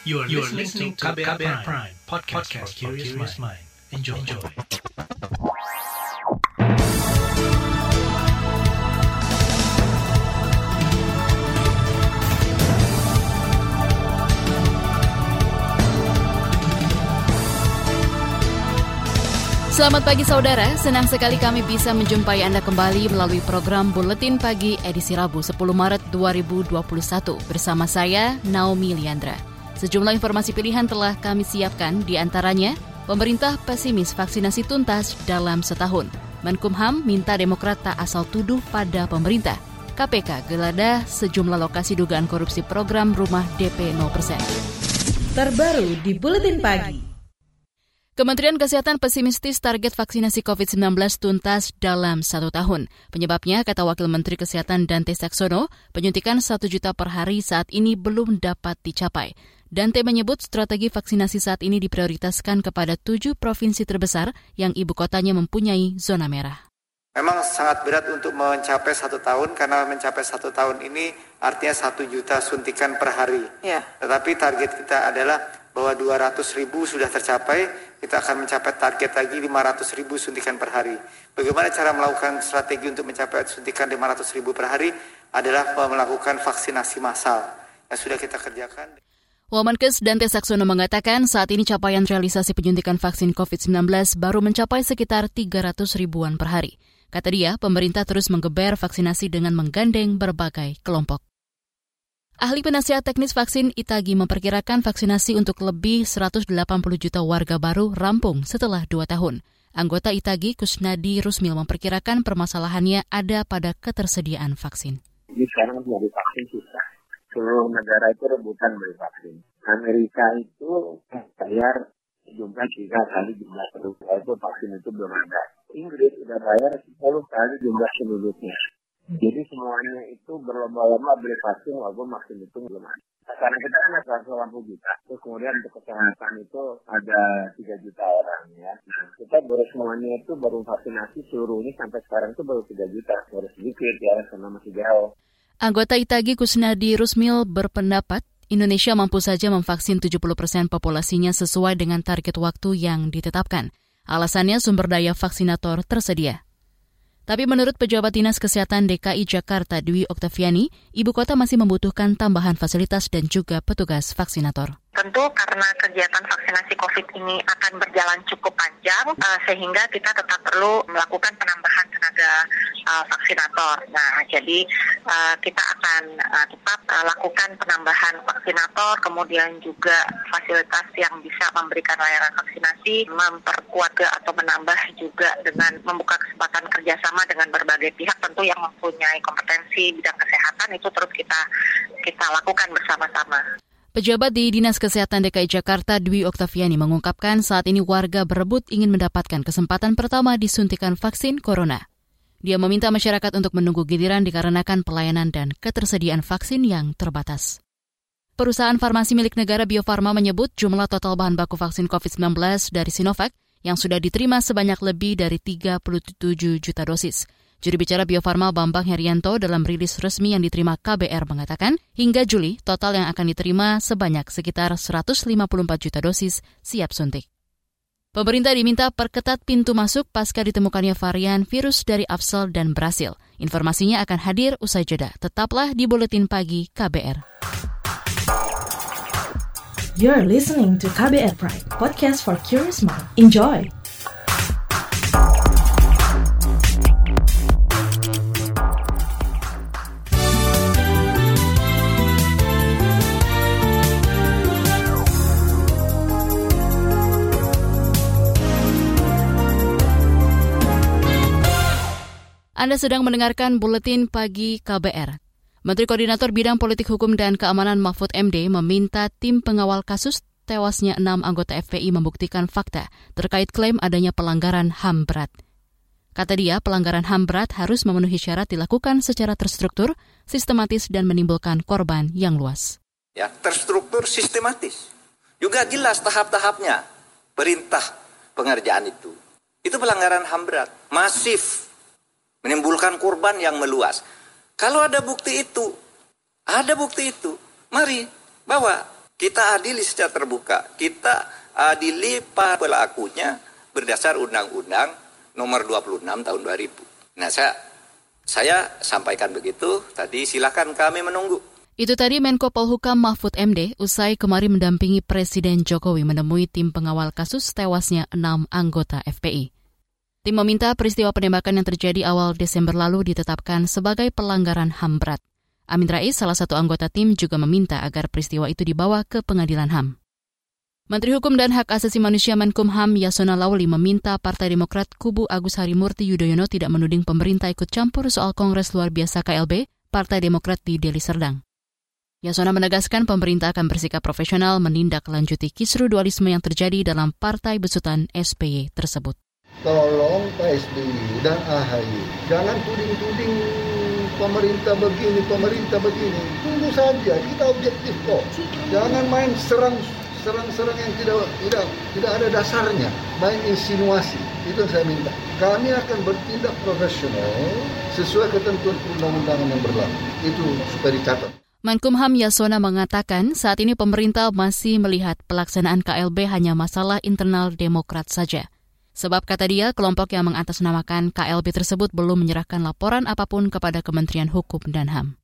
You are, you are listening to KBR, KBR Prime, Prime podcast, podcast for curious mind. Enjoy. Enjoy. Selamat pagi saudara, senang sekali kami bisa menjumpai Anda kembali melalui program Buletin Pagi edisi Rabu 10 Maret 2021 bersama saya Naomi Liandra. Sejumlah informasi pilihan telah kami siapkan di antaranya pemerintah pesimis vaksinasi tuntas dalam setahun. Menkumham minta Demokrat tak asal tuduh pada pemerintah. KPK geladah sejumlah lokasi dugaan korupsi program rumah DP 0%. Terbaru di Buletin Pagi. Kementerian Kesehatan pesimistis target vaksinasi COVID-19 tuntas dalam satu tahun. Penyebabnya, kata Wakil Menteri Kesehatan Dante Saxono, penyuntikan satu juta per hari saat ini belum dapat dicapai. Dante menyebut strategi vaksinasi saat ini diprioritaskan kepada tujuh provinsi terbesar yang ibu kotanya mempunyai zona merah. Memang sangat berat untuk mencapai satu tahun karena mencapai satu tahun ini artinya satu juta suntikan per hari. Ya. Tetapi target kita adalah bahwa 200 ribu sudah tercapai, kita akan mencapai target lagi 500 ribu suntikan per hari. Bagaimana cara melakukan strategi untuk mencapai suntikan 500 ribu per hari adalah melakukan vaksinasi massal yang sudah kita kerjakan. Wamenkes Dante Saksono mengatakan saat ini capaian realisasi penyuntikan vaksin COVID-19 baru mencapai sekitar 300 ribuan per hari. Kata dia, pemerintah terus menggeber vaksinasi dengan menggandeng berbagai kelompok. Ahli penasihat teknis vaksin Itagi memperkirakan vaksinasi untuk lebih 180 juta warga baru rampung setelah dua tahun. Anggota Itagi Kusnadi Rusmil memperkirakan permasalahannya ada pada ketersediaan vaksin. Ini sekarang beli vaksin susah. Seluruh negara itu rebutan beli vaksin. Amerika itu bayar jumlah tiga kali jumlah penduduk. Itu vaksin itu belum ada. Inggris sudah bayar 10 kali jumlah penduduknya. Jadi semuanya itu berlomba-lomba beli vaksin walaupun vaksin itu belum ada. Karena kita kan ada 180 juta, terus kemudian untuk kesehatan itu ada 3 juta orang ya. Nah, kita baru semuanya itu baru vaksinasi seluruhnya sampai sekarang itu baru 3 juta, baru sedikit ya, karena masih jauh. Anggota Itagi Kusnadi Rusmil berpendapat Indonesia mampu saja memvaksin 70 persen populasinya sesuai dengan target waktu yang ditetapkan. Alasannya sumber daya vaksinator tersedia. Tapi menurut pejabat Dinas Kesehatan DKI Jakarta Dwi Oktaviani, ibu kota masih membutuhkan tambahan fasilitas dan juga petugas vaksinator. Tentu karena kegiatan vaksinasi COVID ini akan berjalan cukup panjang, uh, sehingga kita tetap perlu melakukan penambahan tenaga uh, vaksinator. Nah, jadi uh, kita akan uh, tetap uh, lakukan penambahan vaksinator, kemudian juga fasilitas yang bisa memberikan layanan vaksinasi, memperkuat atau menambah juga dengan membuka kesempatan kerjasama dengan berbagai pihak tentu yang mempunyai kompetensi bidang kesehatan itu terus kita kita lakukan bersama-sama. Pejabat di Dinas Kesehatan DKI Jakarta Dwi Oktaviani mengungkapkan saat ini warga berebut ingin mendapatkan kesempatan pertama disuntikan vaksin corona. Dia meminta masyarakat untuk menunggu giliran dikarenakan pelayanan dan ketersediaan vaksin yang terbatas. Perusahaan farmasi milik negara Bio Farma menyebut jumlah total bahan baku vaksin COVID-19 dari Sinovac yang sudah diterima sebanyak lebih dari 37 juta dosis. Juru bicara Bio Farma Bambang Herianto dalam rilis resmi yang diterima KBR mengatakan, hingga Juli total yang akan diterima sebanyak sekitar 154 juta dosis siap suntik. Pemerintah diminta perketat pintu masuk pasca ditemukannya varian virus dari Afsel dan Brasil. Informasinya akan hadir usai jeda. Tetaplah di Buletin Pagi KBR. You're listening to KBR Pride, podcast for curious mind. Enjoy! Anda sedang mendengarkan Buletin Pagi KBR. Menteri Koordinator Bidang Politik Hukum dan Keamanan Mahfud MD meminta tim pengawal kasus tewasnya enam anggota FPI membuktikan fakta terkait klaim adanya pelanggaran HAM berat. Kata dia, pelanggaran HAM berat harus memenuhi syarat dilakukan secara terstruktur, sistematis, dan menimbulkan korban yang luas. Ya, terstruktur sistematis. Juga jelas tahap-tahapnya perintah pengerjaan itu. Itu pelanggaran HAM berat, masif, menimbulkan korban yang meluas. Kalau ada bukti itu, ada bukti itu, mari bawa Kita adili secara terbuka. Kita adili para pelakunya berdasar undang-undang nomor 26 tahun 2000. Nah, saya saya sampaikan begitu. Tadi silakan kami menunggu. Itu tadi Menko Polhukam Mahfud MD usai kemarin mendampingi Presiden Jokowi menemui tim pengawal kasus tewasnya enam anggota FPI. Tim meminta peristiwa penembakan yang terjadi awal Desember lalu ditetapkan sebagai pelanggaran HAM berat. Amin Rais, salah satu anggota tim, juga meminta agar peristiwa itu dibawa ke pengadilan HAM. Menteri Hukum dan Hak Asasi Manusia Menkumham Yasona Lawli meminta Partai Demokrat kubu Agus Harimurti Yudhoyono tidak menuding pemerintah ikut campur soal Kongres Luar Biasa KLB Partai Demokrat di Deli Serdang. Yasona menegaskan pemerintah akan bersikap profesional menindaklanjuti kisru dualisme yang terjadi dalam partai besutan SPY tersebut. Tolong Pak SBY dan AHY, jangan tuding-tuding pemerintah begini, pemerintah begini. Tunggu saja, kita objektif kok. Jangan main serang serang-serang yang tidak tidak tidak ada dasarnya, main insinuasi. Itu saya minta. Kami akan bertindak profesional sesuai ketentuan undang-undangan yang berlaku. Itu supaya dicatat. Menkumham Yasona mengatakan saat ini pemerintah masih melihat pelaksanaan KLB hanya masalah internal Demokrat saja. Sebab kata dia, kelompok yang mengatasnamakan KLB tersebut belum menyerahkan laporan apa pun kepada Kementerian Hukum dan HAM.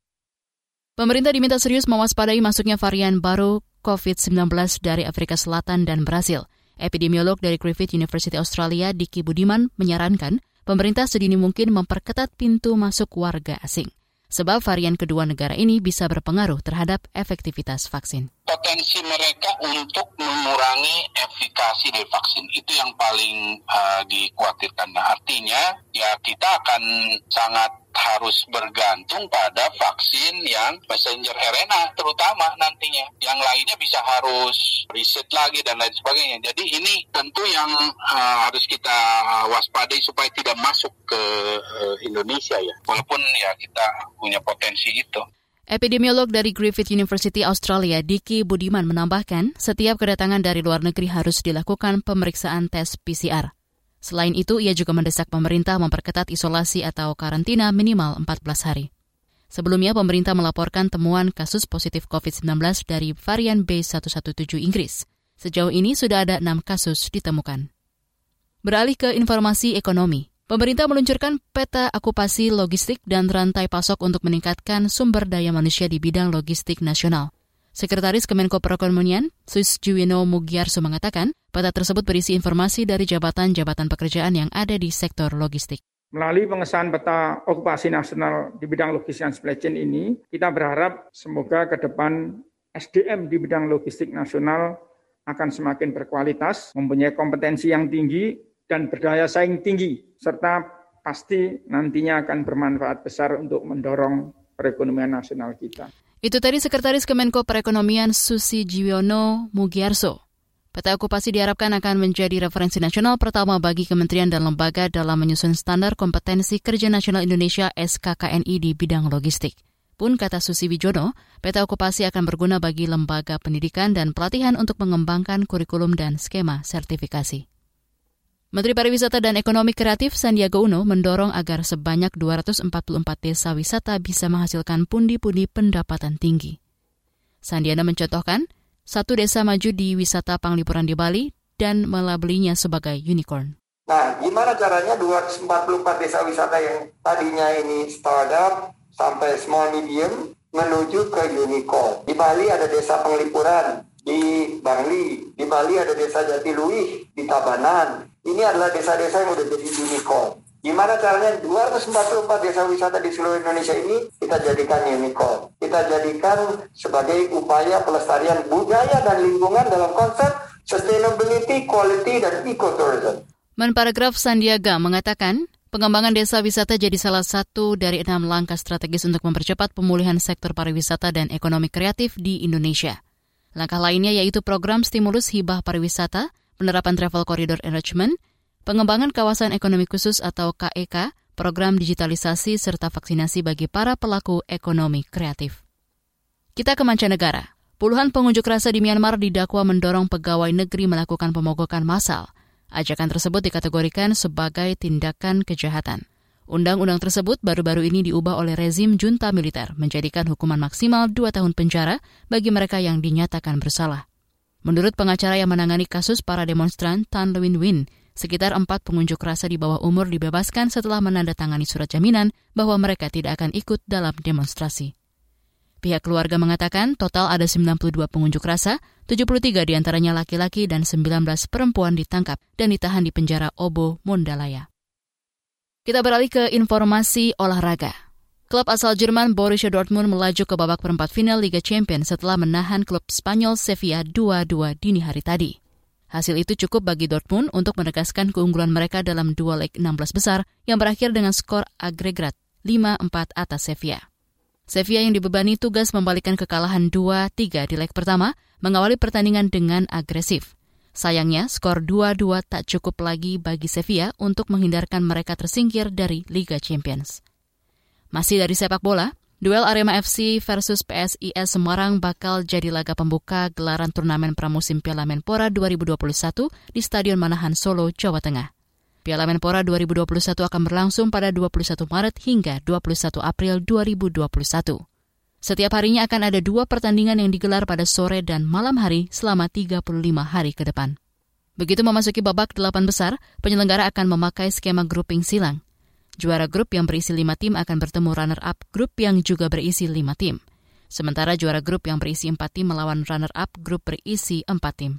Pemerintah diminta serius mewaspadai masuknya varian baru COVID-19 dari Afrika Selatan dan Brasil. Epidemiolog dari Griffith University Australia, Diki Budiman, menyarankan pemerintah sedini mungkin memperketat pintu masuk warga asing sebab varian kedua negara ini bisa berpengaruh terhadap efektivitas vaksin. Potensi mereka untuk mengurangi efikasi dari vaksin itu yang paling uh, dikhawatirkan. Nah, artinya ya kita akan sangat harus bergantung pada vaksin yang messenger RNA terutama nantinya. Yang lainnya bisa harus riset lagi dan lain sebagainya. Jadi ini tentu yang uh, harus kita waspadai supaya tidak masuk ke uh, Indonesia ya. Walaupun ya kita punya potensi itu. Epidemiolog dari Griffith University Australia, Diki Budiman menambahkan, setiap kedatangan dari luar negeri harus dilakukan pemeriksaan tes PCR. Selain itu, ia juga mendesak pemerintah memperketat isolasi atau karantina minimal 14 hari. Sebelumnya, pemerintah melaporkan temuan kasus positif COVID-19 dari varian B117 Inggris. Sejauh ini sudah ada enam kasus ditemukan. Beralih ke informasi ekonomi. Pemerintah meluncurkan peta okupasi logistik dan rantai pasok untuk meningkatkan sumber daya manusia di bidang logistik nasional. Sekretaris Kemenko Perekonomian, Sus Juwino Mugiarso mengatakan, peta tersebut berisi informasi dari jabatan-jabatan pekerjaan yang ada di sektor logistik. Melalui pengesahan peta okupasi nasional di bidang logistik dan supply chain ini, kita berharap semoga ke depan SDM di bidang logistik nasional akan semakin berkualitas, mempunyai kompetensi yang tinggi, dan berdaya saing tinggi, serta pasti nantinya akan bermanfaat besar untuk mendorong perekonomian nasional kita. Itu tadi Sekretaris Kemenko Perekonomian Susi Jiwono Mugiarso. Peta okupasi diharapkan akan menjadi referensi nasional pertama bagi kementerian dan lembaga dalam menyusun standar kompetensi kerja nasional Indonesia SKKNI di bidang logistik. Pun kata Susi Wijono, peta okupasi akan berguna bagi lembaga pendidikan dan pelatihan untuk mengembangkan kurikulum dan skema sertifikasi. Menteri Pariwisata dan Ekonomi Kreatif Sandiaga Uno mendorong agar sebanyak 244 desa wisata bisa menghasilkan pundi-pundi pendapatan tinggi. Sandiana mencontohkan, satu desa maju di wisata panglipuran di Bali dan melabelinya sebagai unicorn. Nah, gimana caranya 244 desa wisata yang tadinya ini startup sampai small medium menuju ke unicorn. Di Bali ada desa penglipuran, di Bangli, di Bali ada desa Jatiluih, di Tabanan, ini adalah desa-desa yang sudah jadi unicorn. Gimana caranya 244 desa wisata di seluruh Indonesia ini kita jadikan unicorn. Kita jadikan sebagai upaya pelestarian budaya dan lingkungan dalam konsep sustainability, quality, dan ecotourism. Menparagraf Sandiaga mengatakan, pengembangan desa wisata jadi salah satu dari enam langkah strategis untuk mempercepat pemulihan sektor pariwisata dan ekonomi kreatif di Indonesia. Langkah lainnya yaitu program stimulus hibah pariwisata, penerapan Travel Corridor Enrichment, pengembangan kawasan ekonomi khusus atau KEK, e program digitalisasi serta vaksinasi bagi para pelaku ekonomi kreatif. Kita ke mancanegara. Puluhan pengunjuk rasa di Myanmar didakwa mendorong pegawai negeri melakukan pemogokan massal. Ajakan tersebut dikategorikan sebagai tindakan kejahatan. Undang-undang tersebut baru-baru ini diubah oleh rezim junta militer menjadikan hukuman maksimal dua tahun penjara bagi mereka yang dinyatakan bersalah. Menurut pengacara yang menangani kasus para demonstran Tan Lewin Win, sekitar empat pengunjuk rasa di bawah umur dibebaskan setelah menandatangani surat jaminan bahwa mereka tidak akan ikut dalam demonstrasi. Pihak keluarga mengatakan total ada 92 pengunjuk rasa, 73 di antaranya laki-laki dan 19 perempuan ditangkap dan ditahan di penjara Obo, Mondalaya. Kita beralih ke informasi olahraga. Klub asal Jerman Borussia Dortmund melaju ke babak perempat final Liga Champions setelah menahan klub Spanyol Sevilla 2-2 dini hari tadi. Hasil itu cukup bagi Dortmund untuk menegaskan keunggulan mereka dalam dua leg 16 besar yang berakhir dengan skor agregat 5-4 atas Sevilla. Sevilla yang dibebani tugas membalikan kekalahan 2-3 di leg pertama mengawali pertandingan dengan agresif. Sayangnya, skor 2-2 tak cukup lagi bagi Sevilla untuk menghindarkan mereka tersingkir dari Liga Champions. Masih dari sepak bola, duel Arema FC versus PSIS Semarang bakal jadi laga pembuka gelaran turnamen pramusim Piala Menpora 2021 di Stadion Manahan Solo, Jawa Tengah. Piala Menpora 2021 akan berlangsung pada 21 Maret hingga 21 April 2021. Setiap harinya akan ada dua pertandingan yang digelar pada sore dan malam hari selama 35 hari ke depan. Begitu memasuki babak delapan besar, penyelenggara akan memakai skema grouping silang. Juara grup yang berisi lima tim akan bertemu runner-up grup yang juga berisi lima tim. Sementara juara grup yang berisi empat tim melawan runner-up grup berisi empat tim.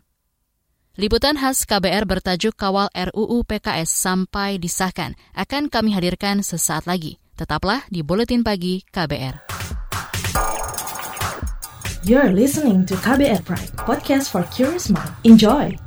Liputan khas KBR bertajuk Kawal RUU PKS sampai disahkan akan kami hadirkan sesaat lagi. Tetaplah di Buletin Pagi KBR. You're listening to KBR Pride, podcast for curious mind. Enjoy!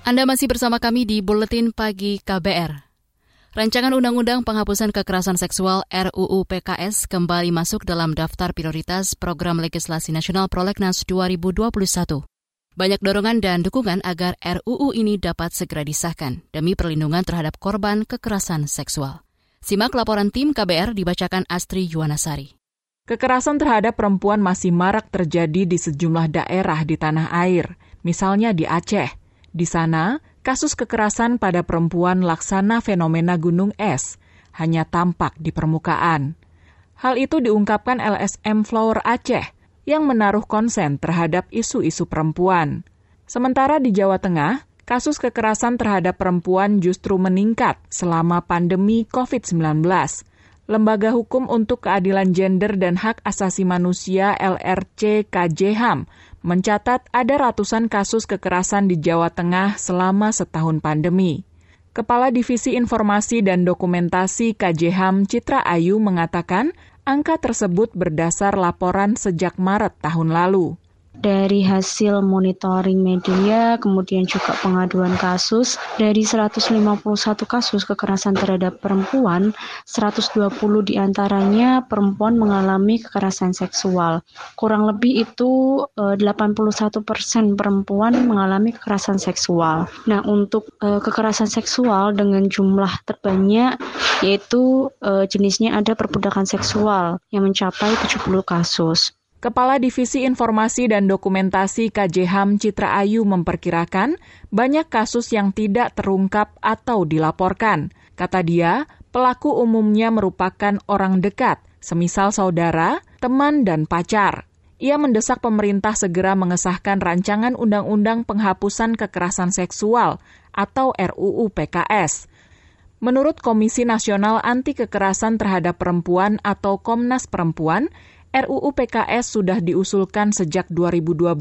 Anda masih bersama kami di Buletin Pagi KBR. Rancangan Undang-Undang Penghapusan Kekerasan Seksual RUU PKS kembali masuk dalam daftar prioritas Program Legislasi Nasional Prolegnas 2021. Banyak dorongan dan dukungan agar RUU ini dapat segera disahkan demi perlindungan terhadap korban kekerasan seksual. Simak laporan tim KBR dibacakan Astri Yuwanasari. Kekerasan terhadap perempuan masih marak terjadi di sejumlah daerah di tanah air, misalnya di Aceh. Di sana, kasus kekerasan pada perempuan laksana fenomena gunung es hanya tampak di permukaan. Hal itu diungkapkan LSM Flower Aceh yang menaruh konsen terhadap isu-isu perempuan. Sementara di Jawa Tengah, kasus kekerasan terhadap perempuan justru meningkat selama pandemi COVID-19. Lembaga Hukum untuk Keadilan Gender dan Hak Asasi Manusia LRC KJHAM mencatat ada ratusan kasus kekerasan di Jawa Tengah selama setahun pandemi. Kepala Divisi Informasi dan Dokumentasi KJHAM Citra Ayu mengatakan angka tersebut berdasar laporan sejak Maret tahun lalu dari hasil monitoring media, kemudian juga pengaduan kasus, dari 151 kasus kekerasan terhadap perempuan, 120 di antaranya perempuan mengalami kekerasan seksual. Kurang lebih itu 81 eh, persen perempuan mengalami kekerasan seksual. Nah, untuk eh, kekerasan seksual dengan jumlah terbanyak yaitu eh, jenisnya ada perbudakan seksual yang mencapai 70 kasus. Kepala Divisi Informasi dan Dokumentasi KJHAM Citra Ayu memperkirakan banyak kasus yang tidak terungkap atau dilaporkan. Kata dia, pelaku umumnya merupakan orang dekat, semisal saudara, teman, dan pacar. Ia mendesak pemerintah segera mengesahkan rancangan undang-undang penghapusan kekerasan seksual atau RUU PKS. Menurut Komisi Nasional Anti Kekerasan Terhadap Perempuan atau Komnas Perempuan, RUU PKS sudah diusulkan sejak 2012.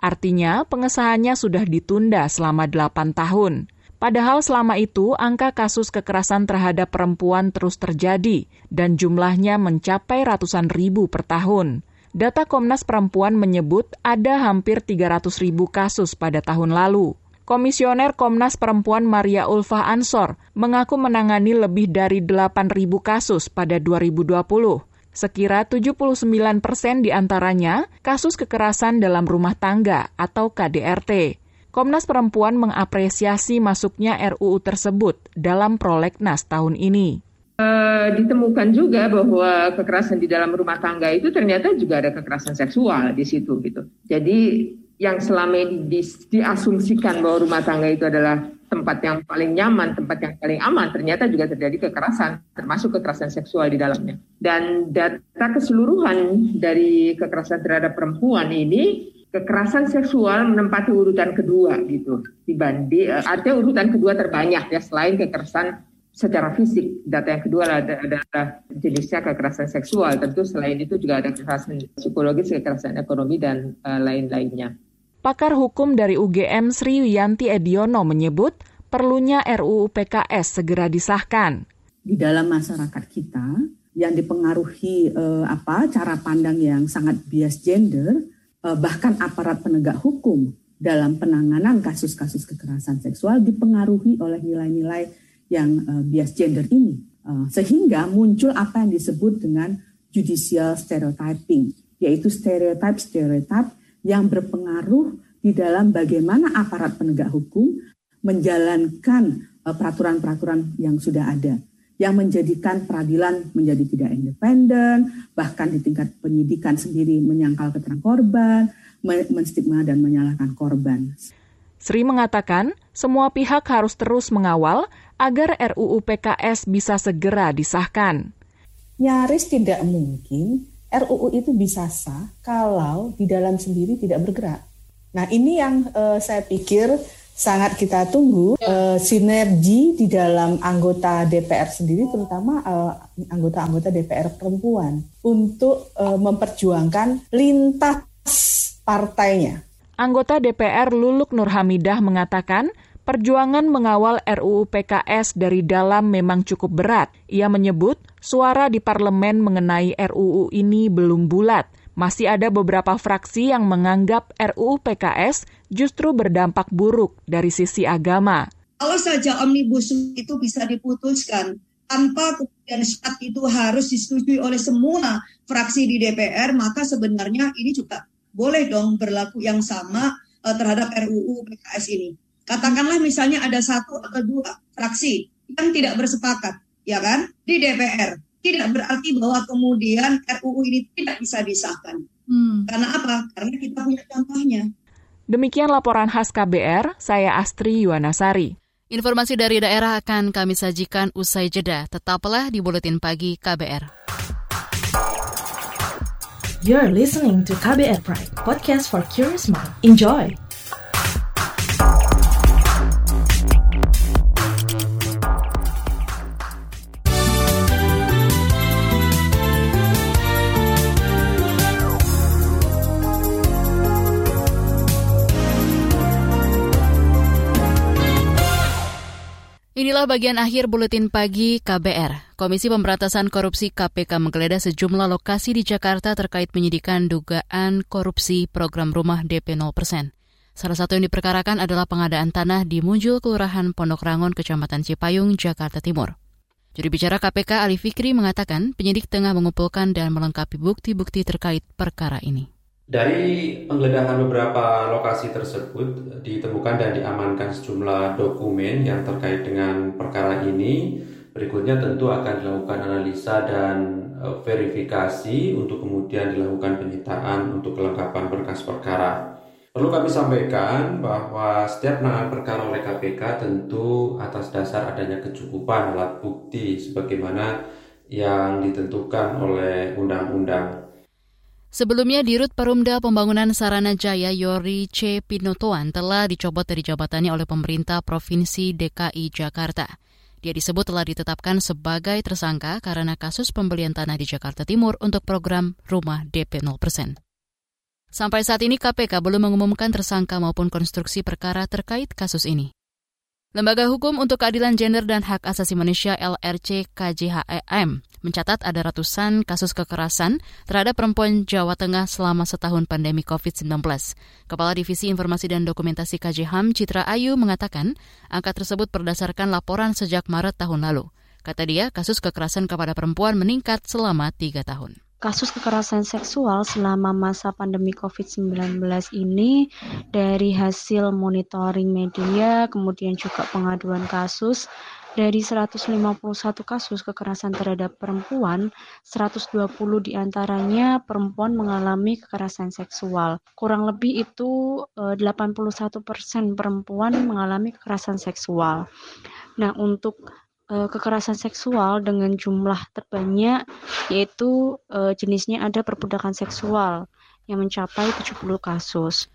Artinya, pengesahannya sudah ditunda selama 8 tahun. Padahal selama itu angka kasus kekerasan terhadap perempuan terus terjadi dan jumlahnya mencapai ratusan ribu per tahun. Data Komnas Perempuan menyebut ada hampir 300 ribu kasus pada tahun lalu. Komisioner Komnas Perempuan Maria Ulfa Ansor mengaku menangani lebih dari 8 ribu kasus pada 2020. Sekira 79 persen di antaranya kasus kekerasan dalam rumah tangga atau KDRT. Komnas Perempuan mengapresiasi masuknya RUU tersebut dalam prolegnas tahun ini. Uh, ditemukan juga bahwa kekerasan di dalam rumah tangga itu ternyata juga ada kekerasan seksual di situ gitu. Jadi yang selama ini di, diasumsikan bahwa rumah tangga itu adalah tempat yang paling nyaman, tempat yang paling aman, ternyata juga terjadi kekerasan, termasuk kekerasan seksual di dalamnya. Dan data keseluruhan dari kekerasan terhadap perempuan ini, kekerasan seksual menempati urutan kedua gitu dibanding eh, artinya urutan kedua terbanyak ya selain kekerasan secara fisik. Data yang kedua adalah, adalah jenisnya kekerasan seksual. Tentu selain itu juga ada kekerasan psikologis, kekerasan ekonomi dan uh, lain-lainnya. Pakar hukum dari UGM Sri Wiyanti Ediono menyebut perlunya RUU PKS segera disahkan. Di dalam masyarakat kita yang dipengaruhi eh, apa cara pandang yang sangat bias gender, eh, bahkan aparat penegak hukum dalam penanganan kasus-kasus kekerasan seksual dipengaruhi oleh nilai-nilai yang eh, bias gender ini. Eh, sehingga muncul apa yang disebut dengan judicial stereotyping, yaitu stereotip-stereotip yang berpengaruh di dalam bagaimana aparat penegak hukum menjalankan eh, peraturan-peraturan yang sudah ada yang menjadikan peradilan menjadi tidak independen, bahkan di tingkat penyidikan sendiri menyangkal keterangan korban, menstigma dan menyalahkan korban. Sri mengatakan, semua pihak harus terus mengawal agar RUU PKS bisa segera disahkan. Nyaris tidak mungkin RUU itu bisa sah kalau di dalam sendiri tidak bergerak. Nah ini yang uh, saya pikir sangat kita tunggu ya. uh, sinergi di dalam anggota DPR sendiri, terutama uh, anggota-anggota DPR perempuan untuk uh, memperjuangkan lintas partainya. Anggota DPR Luluk Nurhamidah mengatakan Perjuangan mengawal RUU PKS dari dalam memang cukup berat. Ia menyebut suara di parlemen mengenai RUU ini belum bulat. Masih ada beberapa fraksi yang menganggap RUU PKS justru berdampak buruk dari sisi agama. Kalau saja omnibus itu bisa diputuskan tanpa kemudian saat itu harus disetujui oleh semua fraksi di DPR, maka sebenarnya ini juga boleh dong berlaku yang sama uh, terhadap RUU PKS ini. Katakanlah misalnya ada satu atau dua fraksi yang tidak bersepakat, ya kan, di DPR. Tidak berarti bahwa kemudian RUU ini tidak bisa disahkan. Hmm. Karena apa? Karena kita punya contohnya. Demikian laporan khas KBR, saya Astri Yuwanasari. Informasi dari daerah akan kami sajikan usai jeda. Tetaplah di Buletin Pagi KBR. You're listening to KBR Pride, podcast for curious mind. Enjoy! Inilah bagian akhir buletin pagi KBR. Komisi Pemberantasan Korupsi KPK menggeledah sejumlah lokasi di Jakarta terkait penyidikan dugaan korupsi program rumah DP 0%. Salah satu yang diperkarakan adalah pengadaan tanah di Muncul, Kelurahan Pondok Rangon, Kecamatan Cipayung, Jakarta Timur. Juri bicara KPK Ali Fikri mengatakan penyidik tengah mengumpulkan dan melengkapi bukti-bukti terkait perkara ini. Dari penggeledahan beberapa lokasi tersebut ditemukan dan diamankan sejumlah dokumen yang terkait dengan perkara ini Berikutnya tentu akan dilakukan analisa dan e, verifikasi untuk kemudian dilakukan penyitaan untuk kelengkapan berkas perkara. Perlu kami sampaikan bahwa setiap penanganan perkara oleh KPK tentu atas dasar adanya kecukupan alat bukti sebagaimana yang ditentukan oleh undang-undang. Sebelumnya, Dirut Perumda Pembangunan Sarana Jaya Yori C. Pinotoan telah dicopot dari jabatannya oleh pemerintah Provinsi DKI Jakarta. Dia disebut telah ditetapkan sebagai tersangka karena kasus pembelian tanah di Jakarta Timur untuk program Rumah DP 0%. Sampai saat ini KPK belum mengumumkan tersangka maupun konstruksi perkara terkait kasus ini. Lembaga Hukum untuk Keadilan Gender dan Hak Asasi Manusia LRC KJHEM mencatat ada ratusan kasus kekerasan terhadap perempuan Jawa Tengah selama setahun pandemi COVID-19. Kepala Divisi Informasi dan Dokumentasi KJHAM Citra Ayu mengatakan angka tersebut berdasarkan laporan sejak Maret tahun lalu. Kata dia, kasus kekerasan kepada perempuan meningkat selama tiga tahun kasus kekerasan seksual selama masa pandemi COVID-19 ini dari hasil monitoring media, kemudian juga pengaduan kasus, dari 151 kasus kekerasan terhadap perempuan, 120 di antaranya perempuan mengalami kekerasan seksual. Kurang lebih itu 81 eh, persen perempuan mengalami kekerasan seksual. Nah, untuk uh, kekerasan seksual dengan jumlah terbanyak yaitu uh, jenisnya ada perbudakan seksual yang mencapai 70 kasus.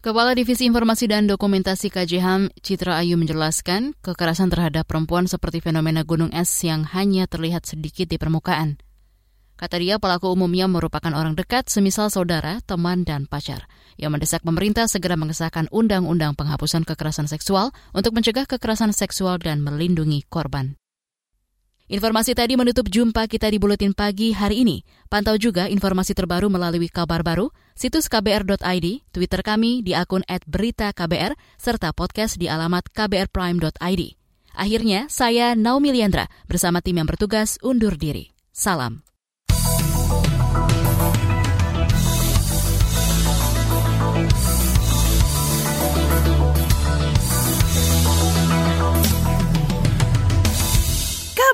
Kepala Divisi Informasi dan Dokumentasi KJHAM Citra Ayu menjelaskan, kekerasan terhadap perempuan seperti fenomena gunung es yang hanya terlihat sedikit di permukaan. Kata dia, pelaku umumnya merupakan orang dekat, semisal saudara, teman, dan pacar. Ia mendesak pemerintah segera mengesahkan undang-undang penghapusan kekerasan seksual untuk mencegah kekerasan seksual dan melindungi korban. Informasi tadi menutup jumpa kita di Buletin Pagi hari ini. Pantau juga informasi terbaru melalui kabar baru, situs kbr.id, Twitter kami di akun @beritaKBR, serta podcast di alamat kbrprime.id. Akhirnya, saya Naomi Liandra bersama tim yang bertugas undur diri. Salam.